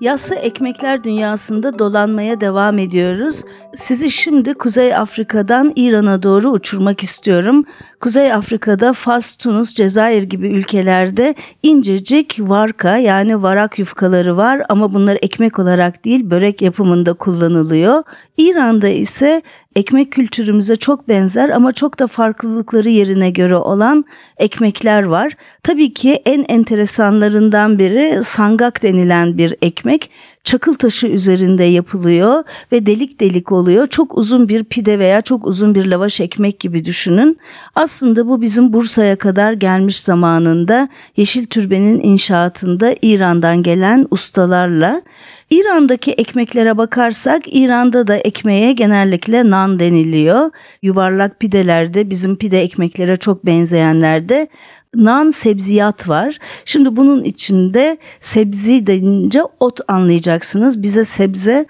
Yassı ekmekler dünyasında dolanmaya devam ediyoruz. Sizi şimdi Kuzey Afrika'dan İran'a doğru uçurmak istiyorum. Kuzey Afrika'da Fas, Tunus, Cezayir gibi ülkelerde incecik varka yani varak yufkaları var ama bunlar ekmek olarak değil börek yapımında kullanılıyor. İran'da ise ekmek kültürümüze çok benzer ama çok da farklılıkları yerine göre olan ekmekler var. Tabii ki en enteresanlarından biri sangak denilen bir ekmek çakıl taşı üzerinde yapılıyor ve delik delik oluyor. Çok uzun bir pide veya çok uzun bir lavaş ekmek gibi düşünün. Aslında bu bizim Bursa'ya kadar gelmiş zamanında Yeşil Türbe'nin inşaatında İran'dan gelen ustalarla İran'daki ekmeklere bakarsak İran'da da ekmeğe genellikle nan deniliyor. Yuvarlak pidelerde bizim pide ekmeklere çok benzeyenlerde nan sebziyat var. Şimdi bunun içinde sebzi denince ot anlayacaksınız. Bize sebze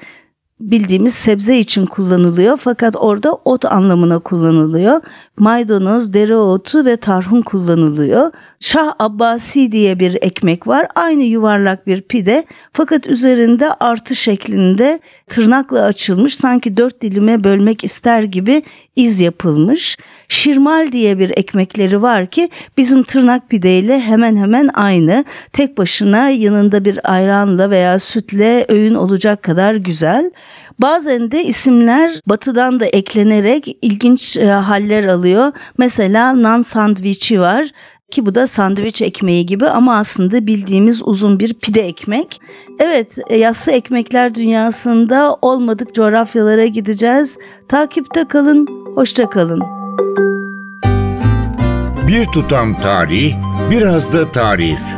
bildiğimiz sebze için kullanılıyor fakat orada ot anlamına kullanılıyor. Maydanoz, dereotu ve tarhun kullanılıyor. Şah Abbasi diye bir ekmek var. Aynı yuvarlak bir pide fakat üzerinde artı şeklinde tırnakla açılmış sanki dört dilime bölmek ister gibi iz yapılmış. Şirmal diye bir ekmekleri var ki bizim tırnak pideyle hemen hemen aynı. Tek başına yanında bir ayranla veya sütle öğün olacak kadar güzel. Bazen de isimler batıdan da eklenerek ilginç e, haller alıyor. Mesela nan sandviçi var ki bu da sandviç ekmeği gibi ama aslında bildiğimiz uzun bir pide ekmek. Evet, e, yassı ekmekler dünyasında olmadık coğrafyalara gideceğiz. Takipte kalın, hoşça kalın. Bir tutam tarih, biraz da tarif.